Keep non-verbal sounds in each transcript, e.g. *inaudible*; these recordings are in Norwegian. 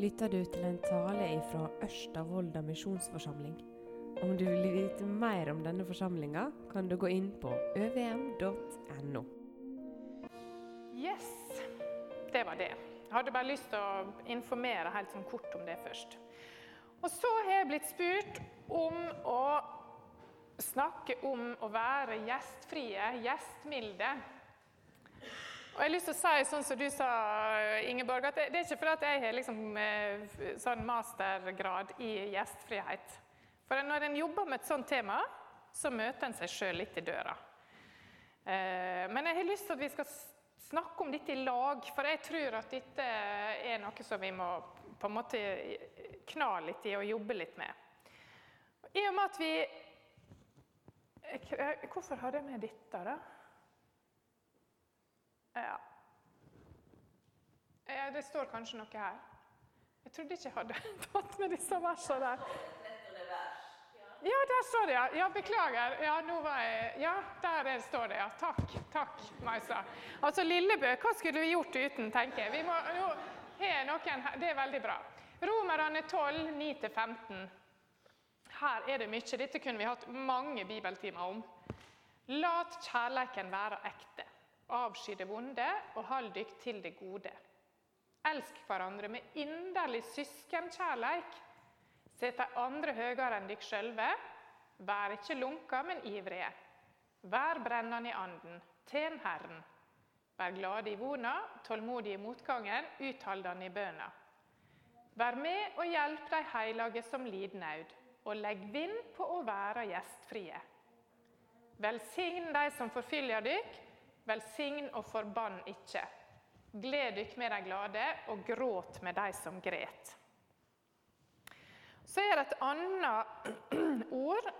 lytter du til en tale fra Ørsta misjonsforsamling. Om du vil vite mer om denne forsamlinga, kan du gå inn på øvm.no. Yes, det var det. Jeg hadde bare lyst til å informere helt sånn kort om det først. Og så har jeg blitt spurt om å snakke om å være gjestfrie, gjestmilde. Og jeg har lyst til å si sånn som du sa, Ingeborg, at det, er ikke fordi jeg har liksom, eh, sånn mastergrad i gjestfrihet. For når en jobber med et sånt tema, så møter en seg sjøl litt i døra. Eh, men jeg har lyst til at vi skal snakke om dette i lag, for jeg tror at dette er noe som vi må på en måte kna litt i og jobbe litt med. I og med at vi Hvorfor har jeg med dette, da? Ja. ja. Det står kanskje noe her. Jeg trodde ikke jeg hadde *laughs* tatt med disse versene der. Ja, der står det, ja. ja beklager. Ja, jeg, ja der står det, ja. Takk, takk, Maisa. Altså, Lillebø, hva skulle vi gjort uten, tenker jeg. Vi må, nå er noen, Det er veldig bra. Romerne 12, 9-15. Her er det mye. Dette kunne vi hatt mange bibeltimer om. Lat kjærleiken være ekte. Avsky det vonde, og hold dykk til det gode. Elsk hverandre med inderlig søskenkjærleik. Sett de andre høyere enn dykk sjølve. Vær ikke lunka, men ivrige. Vær brennende i anden. Tjen Herren. Vær glade i vona, tålmodige i motgangen, utholdende i bøna. Vær med og hjelp de hellige som lider nød, og legg vind på å være gjestfrie. Velsign de som forfølger dykk, velsign og forbann ikke. Gled dykk med de glade, og gråt med de som gret. Så er det et annet ord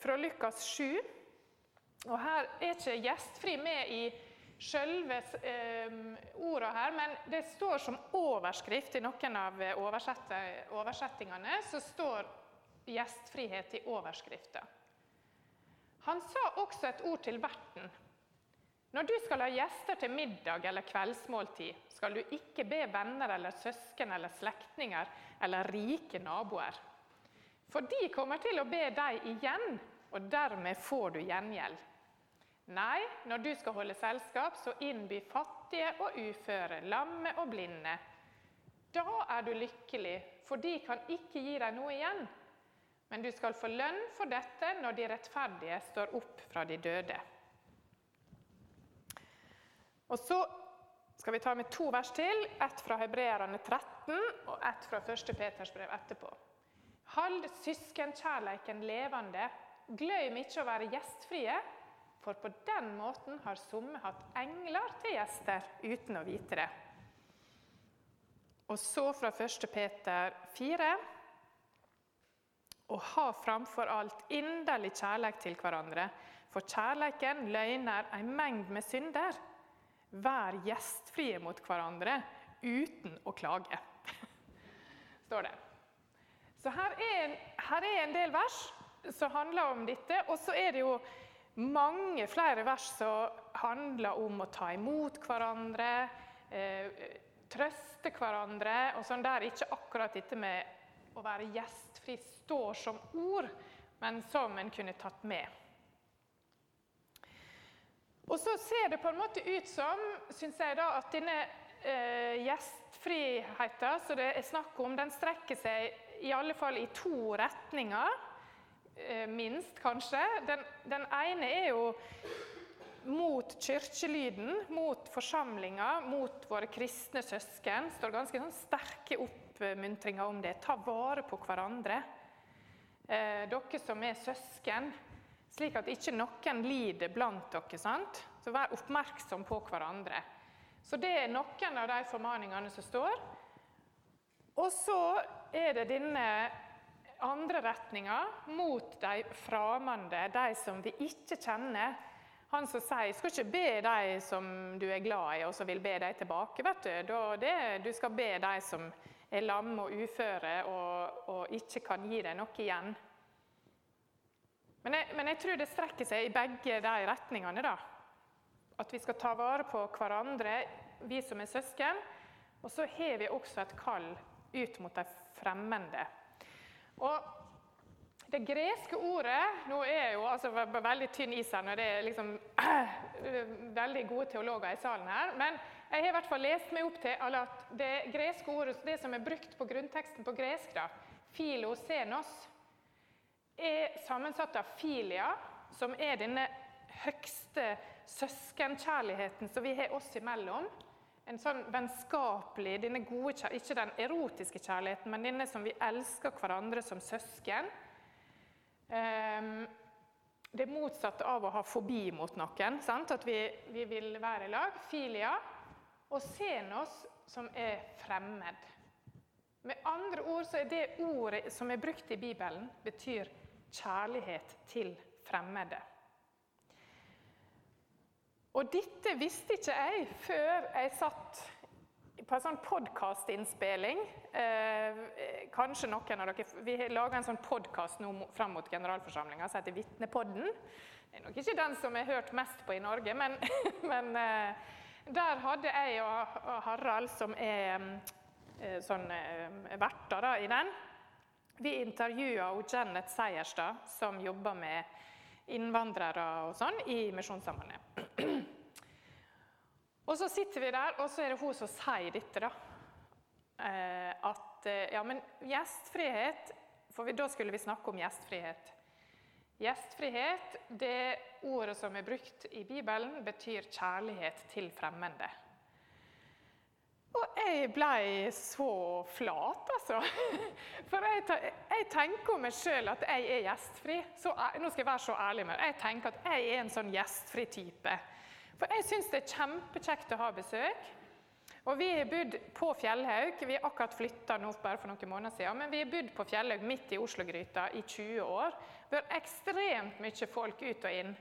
fra Lukas 7. Og Her er ikke gjestfri med i selve eh, orda her, men det står som overskrift i noen av oversettingene. så står gjestfrihet i overskrifta. Han sa også et ord til verten. Når du skal ha gjester til middag eller kveldsmåltid, skal du ikke be venner eller søsken eller slektninger eller rike naboer. For de kommer til å be deg igjen, og dermed får du gjengjeld. Nei, når du skal holde selskap, så innby fattige og uføre, lamme og blinde. Da er du lykkelig, for de kan ikke gi deg noe igjen. Men du skal få lønn for dette når de rettferdige står opp fra de døde. Og så skal vi ta med to vers til, ett fra Hebreerne 13 og ett fra 1. Peters brev etterpå. Hold søskenkjærleiken levende. Glem ikke å være gjestfrie, for på den måten har somme hatt engler til gjester uten å vite det. Og så fra 1. Peter 4.: Å ha framfor alt inderlig kjærleik til hverandre, for kjærleiken løgner ei mengd med synder. Vær gjestfrie mot hverandre uten å klage. *laughs* Står det. Så her er, her er en del vers som handler om dette. Og så er det jo mange flere vers som handler om å ta imot hverandre, eh, trøste hverandre, og sånn der ikke akkurat dette med å være gjestfri står som ord, men som en kunne tatt med. Og så ser det på en måte ut som synes jeg da, at denne eh, gjestfriheten som det er snakk om, den strekker seg i alle fall i to retninger. Eh, minst, kanskje. Den, den, ene er jo mot kirkelyden, mot forsamlinga, mot våre kristne søsken. Det står ganske sånn sterke oppmuntringer om det. Ta vare på hverandre. Eh, dere som er søsken, slik at ikke noen lider blant dere. sant? Så vær oppmerksom på hverandre. Så det er noen av de formaningene som står. Og så er det denne andre retninger, mot de framande, de som vi ikke kjenner. Han som sier 'skal ikke be de som du er glad i, og som vil be deg tilbake'. vet Du det, du skal be de som er lamme og uføre og, og, ikke kan gi deg noe igjen. Men jeg, men jeg, tror det strekker seg i begge de retningene. da. At vi skal ta vare på hverandre, vi som er søsken. Og så har vi også et kall ut mot de fremmede. Og det greske ordet Nå er jo altså veldig tynn is her når det er liksom *clears throat* veldig gode teologer i salen her. Men jeg har i hvert fall lest meg opp til at det greske ordet det som er brukt på grunnteksten på gresk, da, filosenos, er sammensatt av filia, som er denne høgste søskenkjærligheten som vi har oss imellom. En sånn vennskapelig, denne gode, ikke den erotiske kjærligheten, men denne som vi elsker hverandre som søsken. Ehm, det motsatte av å ha fobi mot noen. Sant? At vi, vi, vil være i lag. Filia. Og senos, som er fremmed. Med andre ord så er det ordet som er brukt i Bibelen, betyr kjærlighet til fremmede. Og dette visste ikke jeg før jeg satt på en sånn podkastinnspilling eh, Kanskje noen av dere Vi laga en sånn podkast fram mot generalforsamlinga som heter Vitnepodden. Det er nok ikke den som er hørt mest på i Norge, men, *laughs* men eh, der hadde jeg og Harald, som er eh, sånn eh, verter i den, vi intervjua Janet Seierstad, som jobber med innvandrere og sånn i Misjonssambandet. Og så sitter vi der, og så er det hun som sier dette, da. Eh, at eh, ja, men gjestfrihet For da skulle vi snakke om gjestfrihet. Gjestfrihet, det ordet som er brukt i Bibelen, betyr kjærlighet til fremmede. Og jeg ble så flat, altså. *laughs* For jeg, jeg tenker om meg sjøl at jeg er gjestfri. Så, nå skal jeg være så ærlig med. Jeg tenker at jeg er en sånn gjestfri type. For jeg syns det er kjempekjekt å ha besøk. Og vi har bodd på Fjellhaug. Vi har akkurat flytta nå bare for noen måneder siden. Men vi har bodd på Fjellhaug midt i Oslo-gryta i 20 år. Vi har ekstremt mye folk ut og inn.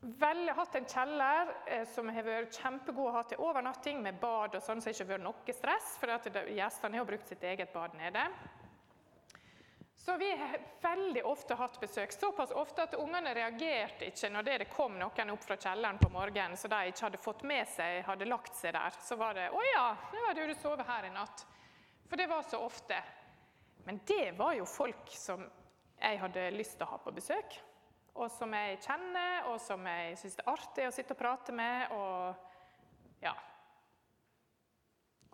Veldig hatt en kjeller eh, som har vært kjempegod å ha til overnatting, med bad og sånn, så det ikke har vært noe stress. For gjestene har brukt sitt eget bad nede. Så vi har veldig ofte hatt besøk. Såpass ofte at ungene reagerte ikke når det kom noen opp fra kjelleren på morgenen så de ikke hadde fått med seg, hadde lagt seg der. Så var det 'Å ja, hadde du sovet her i natt.' For det var så ofte. Men det var jo folk som jeg hadde lyst til å ha på besøk. Og som jeg kjenner, og som jeg syns er artig å sitte og prate med. og ja.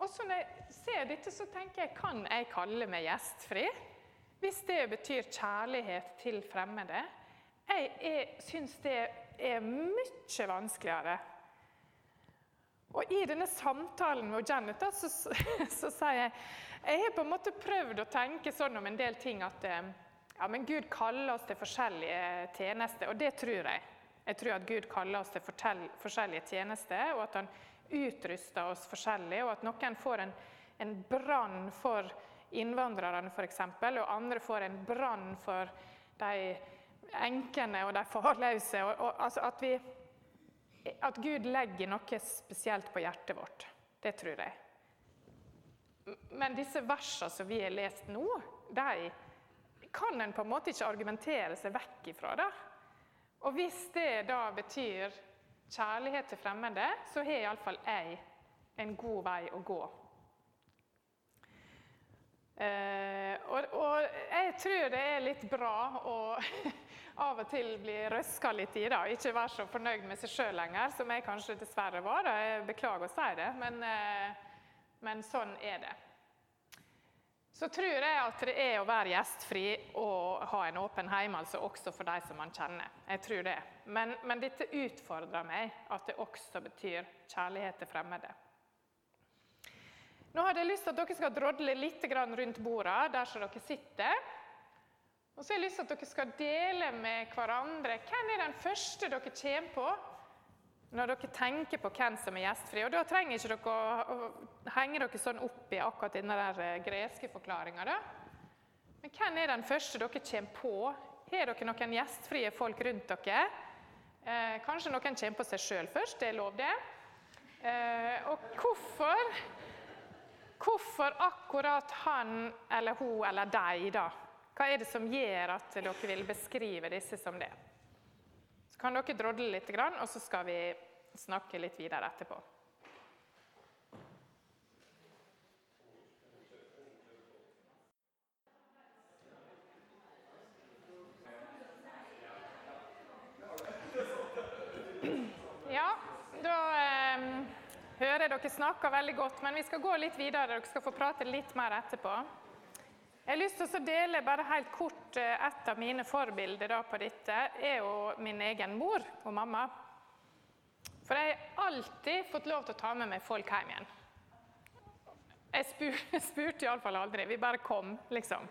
Og så når jeg ser dette, så tenker jeg kan jeg kalle meg gjestfri? Hvis det betyr kjærlighet til fremmede Jeg syns det er mye vanskeligere. Og I denne samtalen med Janet så, så, *laughs* så, sier jeg jeg har på en måte prøvd å tenke sånn om en del ting at eh, ja, men Gud kaller oss til forskjellige tjenester, og det tror jeg. Jeg tror at Gud kaller oss til forskjellige tjenester, og at han utruster oss forskjellig, og at noen får en, en brann for innvandrerne f.eks., og andre får en brann for de enkene og de farløse. Og, og, altså at, vi, at Gud legger noe spesielt på hjertet vårt. Det tror jeg. Men disse versene som vi har lest nå, de kan en på en måte ikke argumentere seg vekk ifra. det. Og hvis det da betyr kjærlighet til fremmede, så har iallfall jeg en god vei å gå Eh, og, og, jeg tror det er litt bra å *laughs* av og til bli røska litt i. det. Ikke være så fornøyd med seg sjøl lenger, som jeg kanskje dessverre var. Da. Jeg beklager å si det, men, eh, men, sånn er det. Så tror jeg at det er å være gjestfri og ha en åpen heim, altså også for de som man kjenner. Jeg tror det. Men, men dette utfordrer meg, at det også betyr kjærlighet til fremmede. Nå hadde jeg lyst til at dere skal drodle litt rundt bordet der som dere sitter. Og så har jeg lyst til at dere skal dele med hverandre hvem er den første dere kommer på når dere tenker på hvem som er gjestfri. Og Da trenger ikke dere å, henge dere sånn opp i akkurat denne der eh, greske forklaringa. Men hvem er den første dere kommer på? Har dere noen gjestfrie folk rundt dere? Eh, kanskje noen kommer på seg sjøl først. Det er lov, det. Eh, og hvorfor Hvorfor akkurat han eller hun eller deg, da? Hva er det som gjør at dere vil beskrive disse som det? Så kan dere drodle litt, og så skal vi snakke litt videre etterpå. Ja, da eh, hører dere snakker veldig godt, men vi skal gå litt videre. Dere skal få prate litt mer etterpå. Jeg har lyst til å dele bare helt kort eh, Et av mine forbilder på dette er jo min egen mor og mamma. For jeg har alltid fått lov til å ta med meg folk hjem igjen. Jeg *laughs* spurte, spurte iallfall aldri. Vi bare kom, liksom.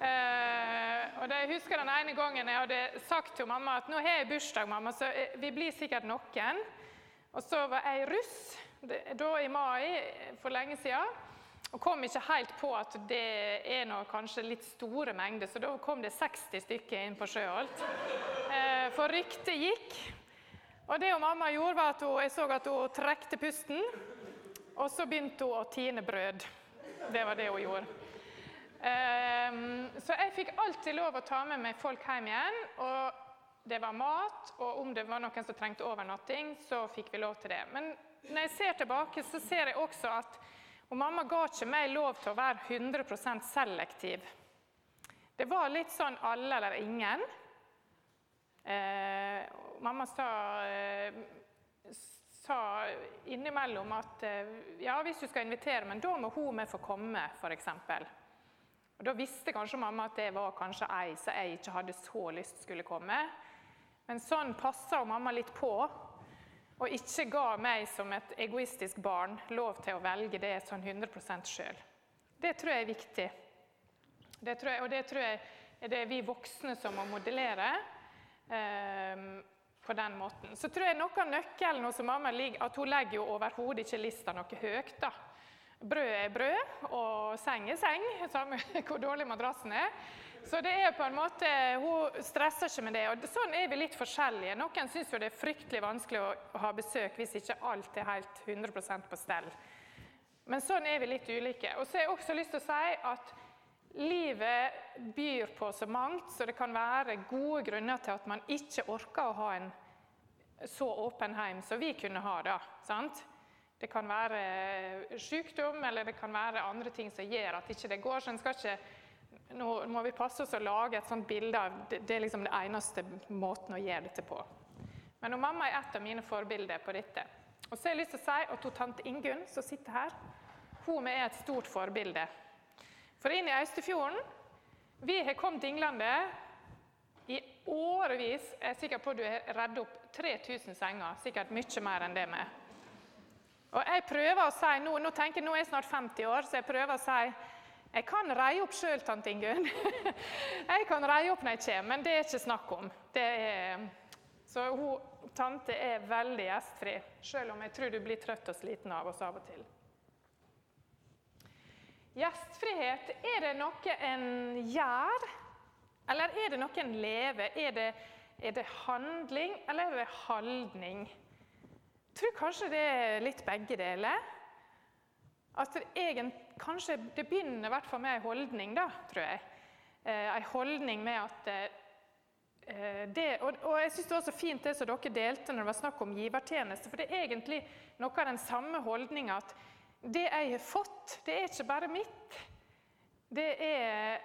Uh, og det, Jeg husker den ene gangen jeg hadde sagt til mamma at nå har jeg bursdag, mamma, så vi blir sikkert noen. Og så var jeg russ da i mai for lenge siden. Og kom ikke helt på at det er noe, kanskje litt store mengder, så da kom det 60 stykker inn på Sjøholt. Uh, for ryktet gikk. Og det hun mamma gjorde, var at hun, jeg så at hun trekte pusten. Og så begynte hun å tine brød. Det var det hun gjorde. Um, så jeg fikk alltid lov å ta med meg folk hjem igjen. Og det var mat, og om det var noen som trengte overnatting, så fikk vi lov til det. Men når jeg ser tilbake, så ser jeg også at og mamma ga ikke meg lov til å være 100% selektiv. Det var litt sånn alle eller ingen. Eh, mamma sa, eh, sa innimellom at eh, ja, hvis du skal invitere, men da må hun med få komme, f.eks. Og Da visste kanskje mamma at det var kanskje ei som jeg ikke hadde så lyst skulle komme. Men sånn passa mamma litt på, og ikke ga meg som et egoistisk barn lov til å velge det sånn 100% sjøl. Det tror jeg er viktig. Det jeg, og det tror jeg er det vi voksne som må modellere eh, på den måten. Så tror jeg noe av nøkkelen hos mamma ligger at hun legger jo overhodet ikke lista noe høyt. da. Brød er brød, og seng er seng, *laughs* samme hvor dårlig madrassen er. Så det er på en måte, hun stresser ikke med det. og Sånn er vi litt forskjellige. Noen syns det er fryktelig vanskelig å ha besøk hvis ikke alt er helt 100% på stell. Men sånn er vi litt ulike. Og så har jeg også lyst til å si at livet byr på så mangt, så det kan være gode grunner til at man ikke orker å ha en så åpen heim som vi kunne ha da. sant? Det kan være sykdom eller det kan være andre ting som gjør at ikke det går. så en skal ikke nå må vi passe oss å lage et sånt bilde av det, det er liksom det eneste måten å gjøre dette på. Men og mamma er et av mine forbilder på dette. Og så har jeg lyst til å si at hun, tante Ingunn som sitter her, hun er et stort forbilde. For inn i Austefjorden Vi har kommet dinglende i årevis. Jeg er sikker på at du har reddet opp 3000 senger, sikkert mye mer enn det med. Og jeg prøver å si, Nå, nå tenker jeg, nå er jeg snart 50 år, så jeg prøver å si jeg kan reie opp sjøl, tante Ingunn. *laughs* jeg kan reie opp når jeg kommer, men det er ikke snakk om. Er, så hun, tante er veldig gjestfri, sjøl om jeg tror du blir trøtt og sliten av oss av og til. Gjestfrihet, er det noe en gjør, eller er det noe en lever? Er det, er det handling, eller er det holdning? Jeg tror kanskje det er litt begge deler. At det egen, kanskje det begynner i hvert fall med en holdning, da, tror jeg. Eh, en holdning med at eh, det, og, og, jeg syns det var så fint det som dere delte når det var snakk om givertjeneste. For det er egentlig noe av den samme holdninga at det jeg har fått, det er ikke bare mitt. Det er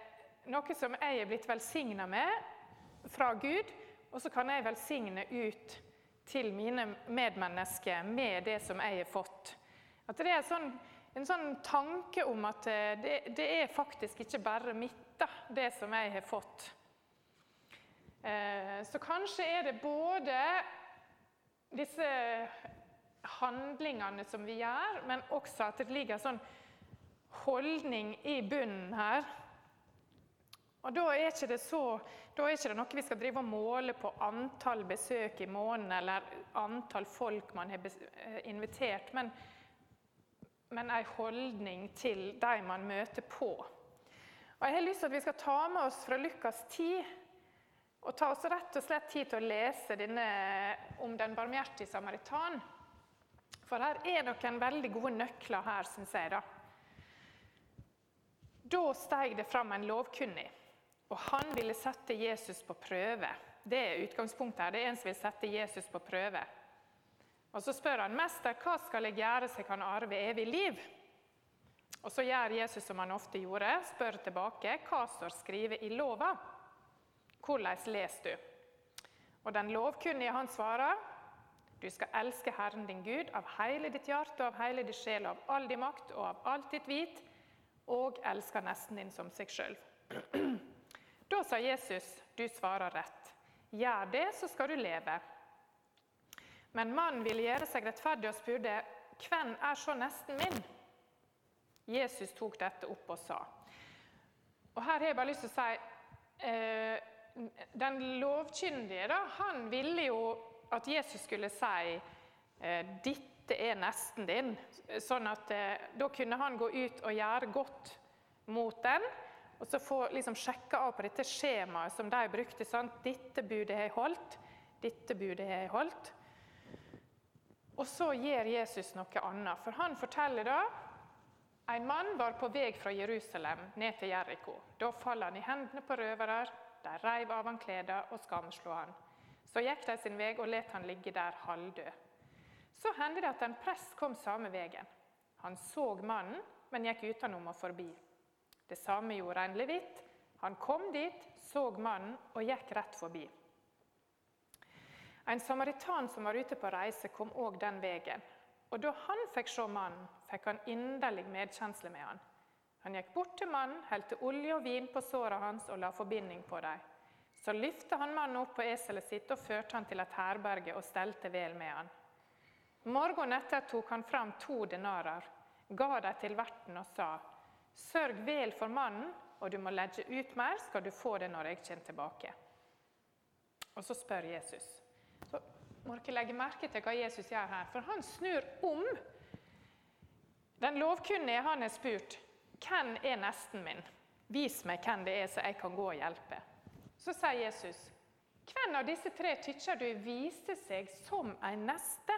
noe som jeg er blitt velsigna med fra Gud, og så kan jeg velsigne ut til mine medmennesker med det som jeg har fått. At det er sånn en sånn tanke om at eh, det, det er faktisk ikke bare mitt, da, det som jeg har fått. Eh, så kanskje er det både disse handlingene som vi gjør, men også at det ligger en sånn holdning i bunnen her. Og Da er ikke det så, da er ikke det noe vi skal drive og måle på antall besøk i måneden eller antall folk man har eh, invitert. men men en holdning til de man møter på. Og Jeg har lyst til at vi skal ta med oss fra Lukas 10 og ta oss rett og slett tid til å lese denne om den barmhjertige samaritan. For her er noen veldig gode nøkler her, syns jeg. Da Da steg det fram en lovkunnig, og han ville sette Jesus på prøve. Det er utgangspunktet her. Det er en som vil sette Jesus på prøve. Og Så spør han mester, hva skal jeg gjøre så jeg kan arve evig liv? Og Så gjør Jesus som han ofte gjorde, spør tilbake hva står skrevet i lova. Hvordan leser du? Og Den lovkunnige han svarer, du skal elske Herren din Gud av hele ditt hjerte av hele din sjel av all din makt og av alt ditt hvit, og elske nesten din som seg sjøl. *clears throat* Da sa Jesus, du svarer rett. Gjør det, så skal du leve. Men mannen ville gjøre seg rettferdig og spurte, hvem er så nesten min? Jesus tok dette opp og sa. Og Her har jeg bare lyst til å si eh, Den lovkyndige da, han ville jo at Jesus skulle si eh, 'Dette er nesten din', sånn at eh, da kunne han gå ut og gjøre godt mot den. Og så få liksom sjekke av på dette skjemaet som de brukte. Sant? 'Dette budet har jeg holdt', 'dette budet har jeg holdt'. Og så gjør Jesus noe annet. For han forteller da en mann var på vei fra Jerusalem ned til Jeriko. Da faller han i hendene på røvere. De reiv av han klærne og skamslo han. Så gikk de sin vei og let han ligge der halvdød. Så hendte det at en prest kom samme veien. Han så mannen, men gikk utenom og forbi. Det samme gjorde en levitt. Han kom dit, så mannen og gikk rett forbi. En samaritan som var ute på reise, kom òg den veien. Og da han fikk se mannen, fikk han inderlig medkjensle med han. Han gikk bort til mannen, helte olje og vin på såra hans og la forbinding på dem. Så lyfte han mannen opp på eselet sitt og førte han til et herberge og stelte vel med han. Morgenen etter tok han fram to denarer, ga dem til verten og sa:" Sørg vel for mannen, og du må legge ut mer, skal du få det når jeg kommer tilbake. Og så spør Jesus. Så må dere legge merke til hva Jesus gjør her, for han snur om. Den lovkunnige han er spurt hvem er nesten min. Vis meg hvem det er, så jeg kan gå og hjelpe. Så sier Jesus, hvem av disse tre tykker du viste seg som en neste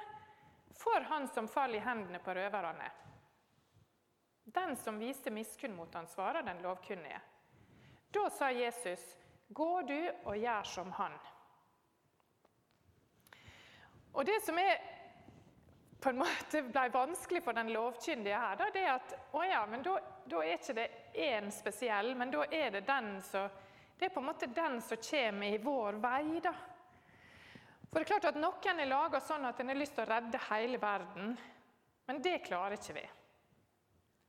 for han som faller i hendene på røverne? Den som viste miskunn mot han, svarer den lovkunnige. Da sa Jesus, gå du og gjør som han. Og Det som er, på en måte ble vanskelig for den lovkyndige her, da, det er at å ja, men da, da er ikke det én spesiell, men da er det den som det er på en måte den som kommer i vår vei. da. For det er klart at Noen er laga sånn at en har lyst til å redde hele verden, men det klarer ikke vi.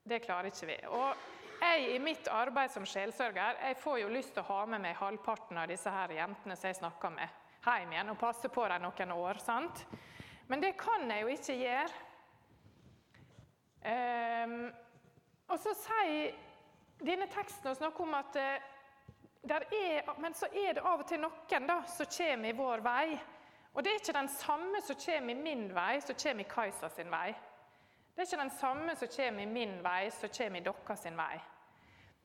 Det klarer ikke vi. Og jeg i mitt arbeid som sjelsørger jeg får jo lyst til å ha med meg halvparten av disse her jentene som jeg snakker med, hjem igjen og passe på dem noen år. sant? Men det kan jeg jo ikke gjøre. Um, og så sier denne teksten oss noe om at uh, er, Men så er det av og til noen da, som kommer i vår vei. Og det er ikke den samme som kommer i min vei, som kommer i Kajsa sin vei. Det er ikke den samme som kommer i min vei, som kommer i deres vei.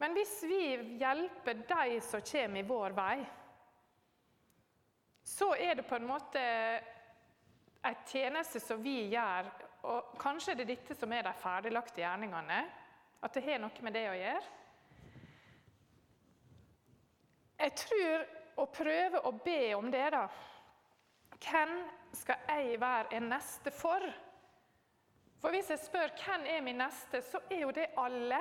Men hvis vi hjelper de som kommer i vår vei, så er det på en måte en tjeneste som vi gjør. Og kanskje er det dette som er de ferdiglagte gjerningene. At det har noe med det å gjøre. Jeg tror å prøve å be om det, da Hvem skal jeg være en neste for? For hvis jeg spør hvem er min neste, så er jo det alle.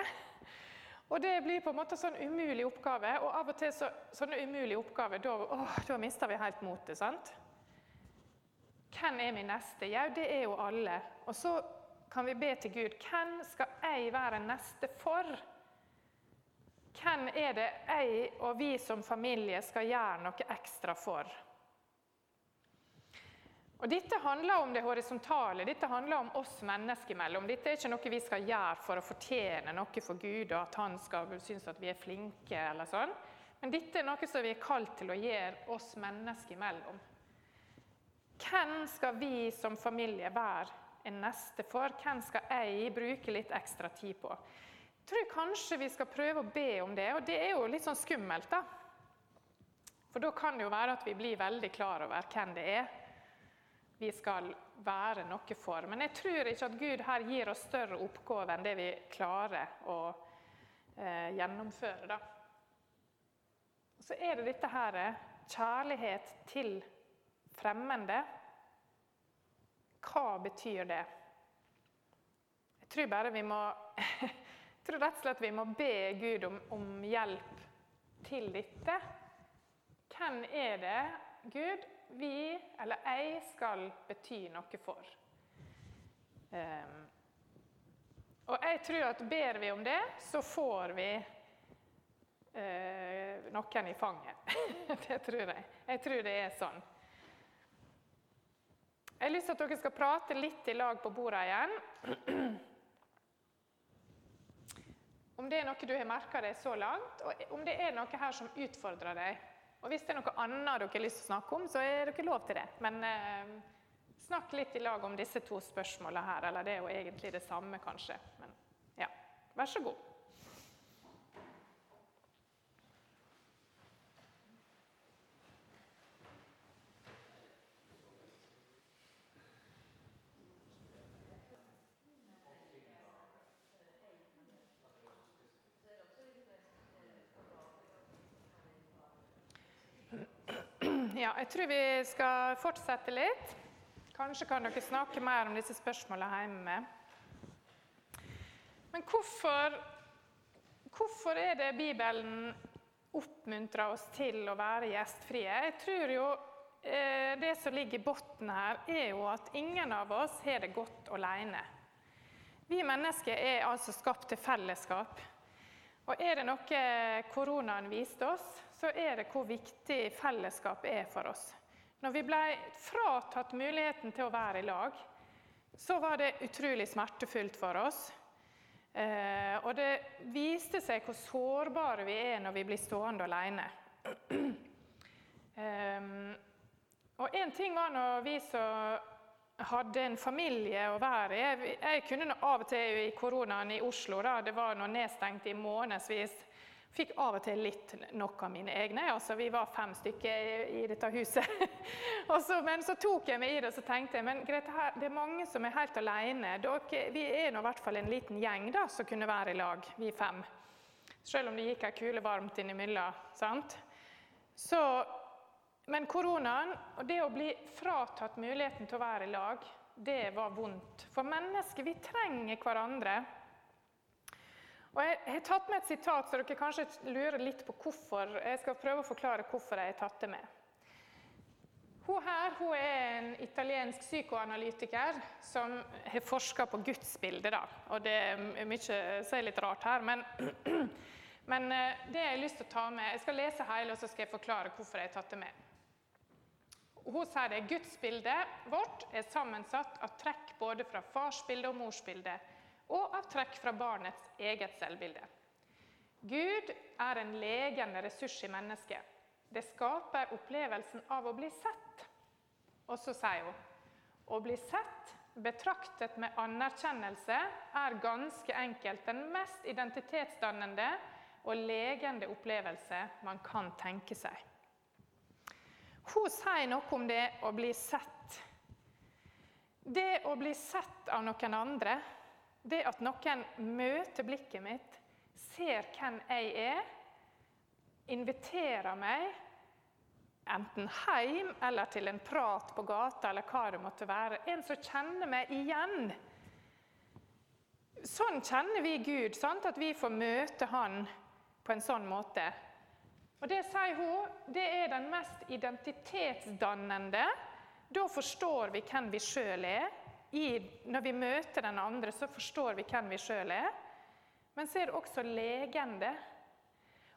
Og det blir på en måte sånn umulig oppgave. Og av og til så, sånne umulige oppgaver, da, åh, da mister vi helt motet. sant? Hvem er min neste? Ja, det er jo alle. Og så kan vi be til Gud hvem skal jeg være neste for? Hvem er det jeg og vi som familie skal gjøre noe ekstra for? Og Dette handler om det horisontale, dette handler om oss mennesker imellom. Dette er ikke noe vi skal gjøre for å fortjene noe for Gud, og at han skal synes at vi er flinke. eller sånn. Men dette er noe som vi er kalt til å gjøre oss mennesker imellom. Hvem skal vi som familie være en neste for? Hvem skal jeg bruke litt ekstra tid på? Jeg tror kanskje vi skal prøve å be om det, og det er jo litt sånn skummelt. da. For da kan det jo være at vi blir veldig klar over hvem det er vi skal være noe for. Men jeg tror ikke at Gud her gir oss større oppgaver enn det vi klarer å eh, gjennomføre. Da. Så er det dette her kjærlighet til fremmede. Hva betyr det? Jeg tror bare vi må *laughs* jeg tror rett og slett vi må be Gud om, om hjelp til dette. Hvem er det, Gud, vi, eller jeg, skal bety noe for. Um, og jeg tror at ber vi om det, så får vi uh, noen i fanget. *laughs* det tror jeg. Jeg tror det er sånn. Jeg har lyst til at dere skal prate litt i lag på bordet igjen. *clears throat* Om det er noe du har merka deg så langt, og om det er noe her som utfordrer deg. Og Hvis det er noe annet dere har lyst til å snakke om, så er dere lov til det. Men eh, snakk litt i lag om disse to spørsmålene her. Eller det er jo egentlig det samme, kanskje. Men ja, vær så god. Ja, jeg tror vi skal fortsette litt. Kanskje kan dere snakke mer om disse spørsmålene hjemme. Men hvorfor, hvorfor er det Bibelen oppmuntrer oss til å være gjestfrie? Jeg tror jo eh, Det som ligger i bunnen her, er jo at ingen av oss har det godt alene. Vi mennesker er altså skapt til fellesskap. Og er det noe koronaen viste oss, så er det hvor viktig fellesskap er for oss. Når vi ble fratatt muligheten til å være i lag, så var det utrolig smertefullt for oss. Eh, og det viste seg hvor sårbare vi er når vi blir stående alene. *clears throat* eh, og en ting var når vi som hadde en familie å være i. Jeg, jeg kunne av og til i koronaen i Oslo, da, det var noe nedstengt i månedsvis, fikk av og til litt nok av mine egne. altså Vi var fem stykker i, dette huset. *laughs* så, men så tok jeg meg i det og så tenkte jeg, men Grete, her, det er mange som er helt alene. Dere, vi er nå i hvert fall en liten gjeng da, som kunne være i lag, vi fem. Selv om det gikk ei kule varmt innimellom. sant? Men koronaen og det å bli fratatt muligheten til å være i lag, det var vondt. For mennesker, vi trenger hverandre. Og Jeg har tatt med et sitat, så dere kanskje lurer litt på hvorfor. Jeg skal prøve å forklare hvorfor jeg har tatt det med. Hun her hun er en italiensk psykoanalytiker som har forska på gudsbildet. Og det er mye sier litt rart her, men, *clears throat* men eh, det jeg har lyst til å ta med Jeg skal lese hele, og så skal jeg forklare hvorfor jeg har tatt det med. Hun sier det gudsbildet vårt er sammensatt av trekk både fra farsbildet og morsbildet og av trekk fra barnets eget selvbilde. Gud er en legende ressurs i mennesket. Det skaper opplevelsen av å bli sett. Og så sier hun å bli sett, betraktet med anerkjennelse, er ganske enkelt den mest identitetsdannende og legende opplevelse man kan tenke seg. Hun sier noe om det å bli sett. Det å bli sett av noen andre det at noen møter blikket mitt, ser hvem jeg er, inviterer meg enten hjem eller til en prat på gata eller hva det måtte være. En som kjenner meg igjen. Sånn kjenner vi Gud, sant? at vi får møte Han på en sånn måte. Og Det sier hun, det er den mest identitetsdannende. Da forstår vi hvem vi sjøl er i, når vi møter den andre, så forstår vi hvem vi sjøl er. Men så er det også legende.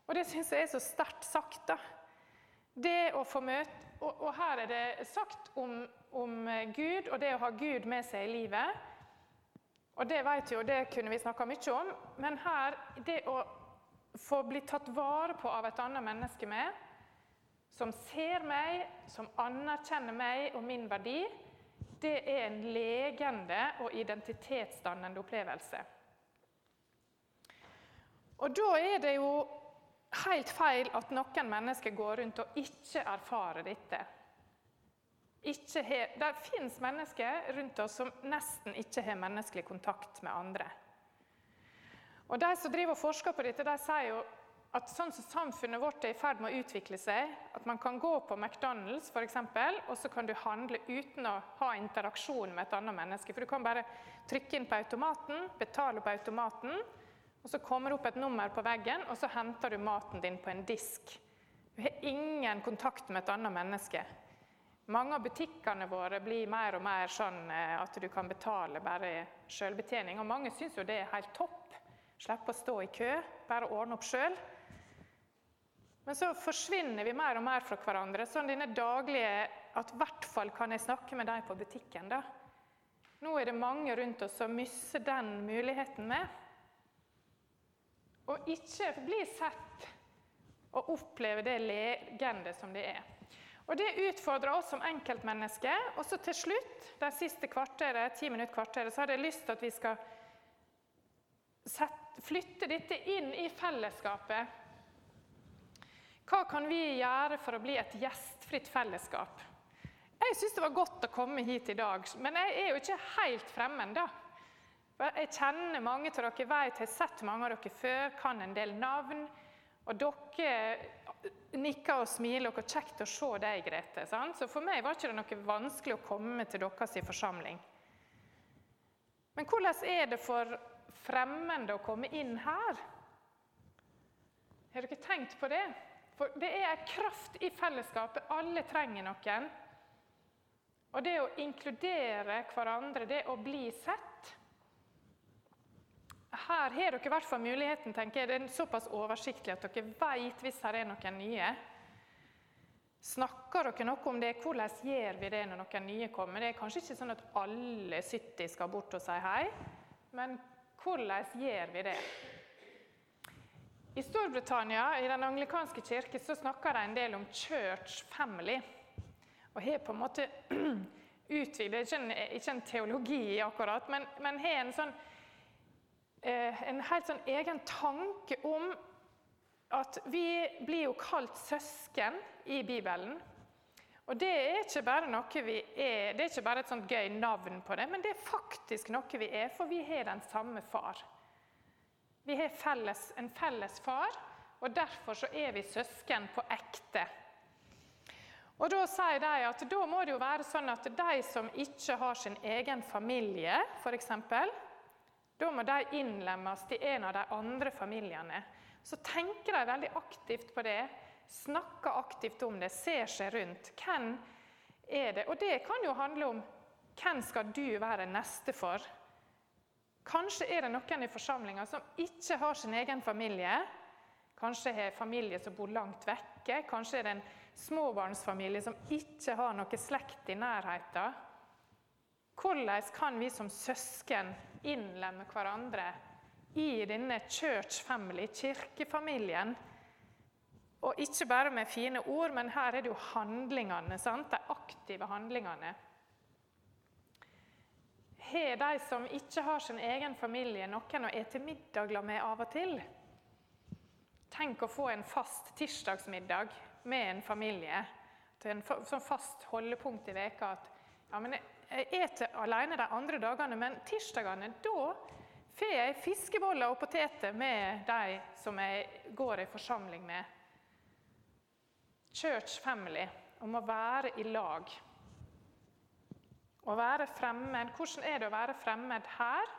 Og det syns jeg er så sterkt sagt. da. Det å få møte, og, og her er det sagt om, om, Gud og det å ha Gud med seg i livet. Og det vet jo, det kunne vi snakka mye om. Men her, det å få bli tatt vare på av et annet menneske med, som ser meg, som anerkjenner meg og min verdi, det er en legende og identitetsdannende opplevelse. Og da er det jo helt feil at noen mennesker går rundt og ikke erfarer dette. Ikke har, det fins mennesker rundt oss som nesten ikke har menneskelig kontakt med andre. Og De som driver og forsker på dette, de sier jo at sånn som samfunnet vårt er i ferd med å utvikle seg, at man kan gå på McDonald's for eksempel, og så kan du handle uten å ha interaksjon med et annet menneske. For du kan bare trykke inn på automaten, betale på automaten, og så kommer det opp et nummer på veggen, og så henter du maten din på en disk. Du har ingen kontakt med et annet menneske. Mange av butikkene våre blir mer og mer sånn eh, at du kan betale bare sjølbetjening. Og mange syns jo det er helt topp. Slippe å stå i kø, bare ordne opp sjøl. Men så forsvinner vi mer og mer fra hverandre. Sånn denne daglige At i hvert fall kan jeg snakke med deg på butikken. da. Nå er det mange rundt oss som mister den muligheten med. Og ikke bli sett og oppleve det legende som det er. Og Det utfordrer oss som enkeltmennesker. Og så til slutt, det siste kvarteret, ti minutter kvarteret, så hadde jeg lyst til at vi skal sette, flytte dette inn i fellesskapet. Hva kan vi gjøre for å bli et gjestfritt fellesskap? Jeg syns det var godt å komme hit i dag, men jeg er jo ikke helt fremmed. da. Jeg kjenner mange av dere, vet, har sett mange av dere før, kan en del navn. Og dere nikker og smiler, og kjekt å se deg, Grete. Sant? Så for meg var det ikke noe vanskelig å komme til deres forsamling. Men hvordan er det for fremmede å komme inn her? Har dere tenkt på det? For det er en kraft i fellesskapet. Alle trenger noen. Og det å inkludere hverandre, det å bli sett Her har dere i hvert fall muligheten, tenker jeg. Det er såpass oversiktlig at dere vet hvis det er noen nye. Snakker dere noe om det? Hvordan gjør vi det når noen nye kommer? Det er kanskje ikke sånn at alle 70 skal bort og si hei, men hvordan gjør vi det? I Storbritannia, i den anglikanske kirke, så snakker de en del om church family. Og har på en måte *clears throat* utvidet ikke, ikke, en teologi akkurat, men, men har en sånn eh, en helt sånn egen tanke om at vi blir jo kalt søsken i Bibelen. Og det er ikke bare noe vi er, det er ikke bare et sånt gøy navn på det, men det er faktisk noe vi er, for vi har den samme far. Vi har felles, en felles far, og derfor er vi søsken på ekte. Og Da sier de at da må det jo være sånn at de som ikke har sin egen familie, f.eks., da må de innlemmes til en av de andre familiene. Så tenker de veldig aktivt på det, snakker aktivt om det, ser seg rundt. Hvem er det? Og det kan jo handle om hvem skal du være neste for? Kanskje er det noen i forsamlinga som ikke har sin egen familie. Kanskje har familie som bor langt vekke. Kanskje er det en småbarnsfamilie som ikke har noe slekt i nærheten. Hvordan kan vi som søsken innlemme hverandre i denne church family, kirkefamilien? Og ikke bare med fine ord, men her er det jo handlingene, sant? de aktive handlingene. Har de som ikke har sin egen familie, noen å ete middag med av og til? Tenk å få en fast tirsdagsmiddag med en familie til en sånn fast holdepunkt i veka at ja, men jeg eter alene de andre dagene, men tirsdagene da får jeg fiskeboller og poteter med de som jeg går i forsamling med. Church family, om å være i lag. Å være fremmed. Hvordan er det å være fremmed her?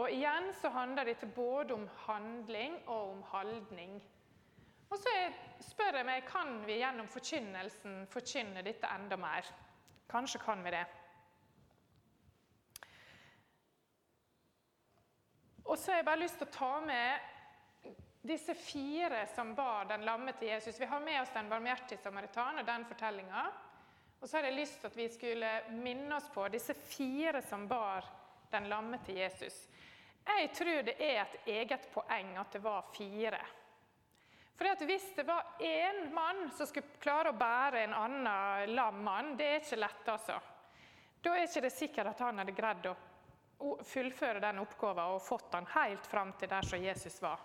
Og igjen så handler dette både om handling og om holdning. Og så spør jeg meg kan vi gjennom forkynnelsen forkynne dette enda mer. Kanskje kan vi det. Og så har jeg bare lyst til å ta med disse fire som bar den lamme til Jesus. Vi har med oss den barmhjertige samaritan og den fortellinga. Og så har jeg lyst til at vi skulle minne oss på disse fire som bar den lamme til Jesus. Jeg tror det er et eget poeng at det var fire. For Hvis det var én mann som skulle klare å bære en annen lam mann, det er ikke lett, altså. Da er ikke det sikkert at han hadde greid å fullføre den oppgaven og fått den helt fram til der som Jesus var.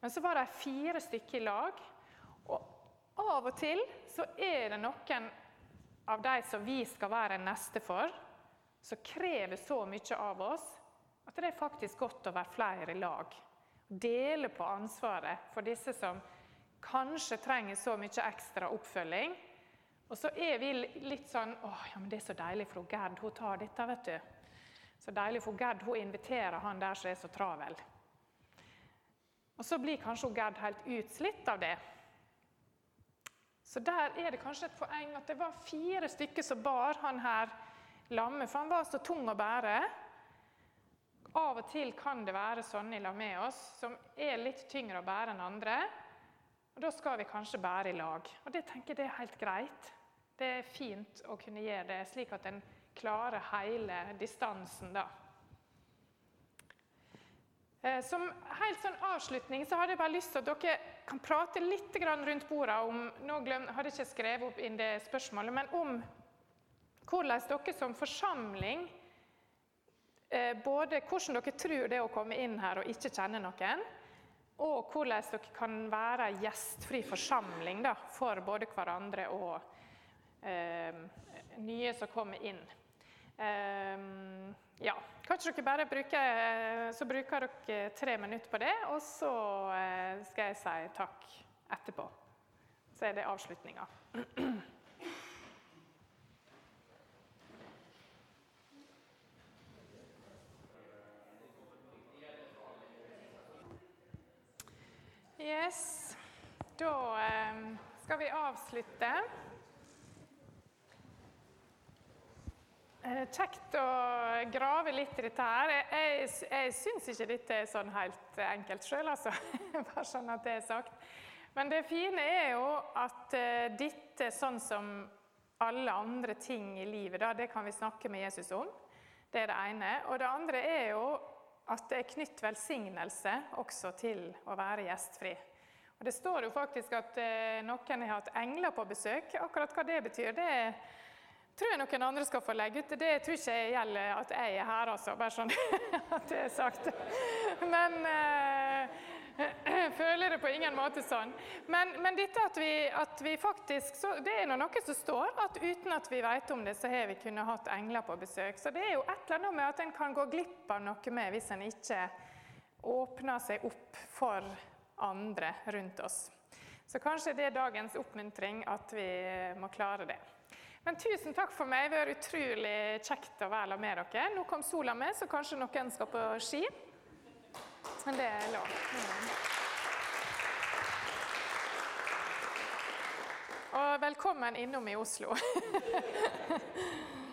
Men så var de fire stykker i lag, og av og til så er det noen av de som vi skal være neste for, som krever så mye av oss at det er faktisk godt å være flere i lag dele på ansvaret for disse som kanskje trenger så mye ekstra oppfølging. Og så er vi litt sånn Å, ja, men det er så deilig for Gerd. Hun tar dette, vet du. Så deilig for Gerd. Hun inviterer han der som er så travel. Og så blir kanskje Gerd helt utslitt av det. Så der er det kanskje et poeng at det var fire stykker som bar han her lamme, for han var så tung å bære. Av og til kan det være sånne i lag med oss som er litt tyngre å bære enn andre. Og Da skal vi kanskje bære i lag. Og det tenker jeg er helt greit. Det er fint å kunne gjøre det, slik at en klarer hele distansen. da. Eh, som helt sånn avslutning så hadde jeg bare lyst til at dere kan prate litt rundt bordet om Nå hadde jeg ikke skrevet opp inn det spørsmålet, men om hvordan dere som forsamling eh, Både hvordan dere tror det å komme inn her og ikke kjenne noen, og hvordan dere kan være gjestfri forsamling da, for både hverandre og eh, nye som kommer inn. Eh, ja, Kanskje dere bare bruker, så bruker dere tre minutter på det, og så eh, skal jeg si takk etterpå. Så er det avslutninga. Yes. Da eh, skal vi avslutte. Kjekt å grave litt i dette her. Jeg, jeg, syns ikke dette er sånn helt enkelt sjøl, altså. *laughs* Bare sånn at det er sagt. Men det fine er jo at eh, dette, sånn som alle andre ting i livet, da, det kan vi snakke med Jesus om. Det er det ene. Og det andre er jo at det er knytt velsignelse også til å være gjestfri. Og Det står jo faktisk at eh, noen har hatt engler på besøk. Akkurat hva det betyr, det tror jeg noen andre skal få legge ut. Det tror ikke jeg gjelder at jeg er her, altså. Bare sånn *laughs* at det er sagt. Men eh, jeg *clears throat* føler det på ingen måte sånn. Men, men dette at vi, at vi faktisk så, Det er noe som står, at uten at vi vet om det, så har vi kunnet hatt engler på besøk. Så det er jo et eller annet med at en kan gå glipp av noe med hvis en ikke åpner seg opp for andre rundt oss. Så kanskje det er dagens oppmuntring at vi må klare det. Men tusen takk for meg. Det vært utrolig kjekt å være med dere. Nå kom sola med, så kanskje noen skal på ski. Men det er lov. Og velkommen innom i Oslo. *laughs*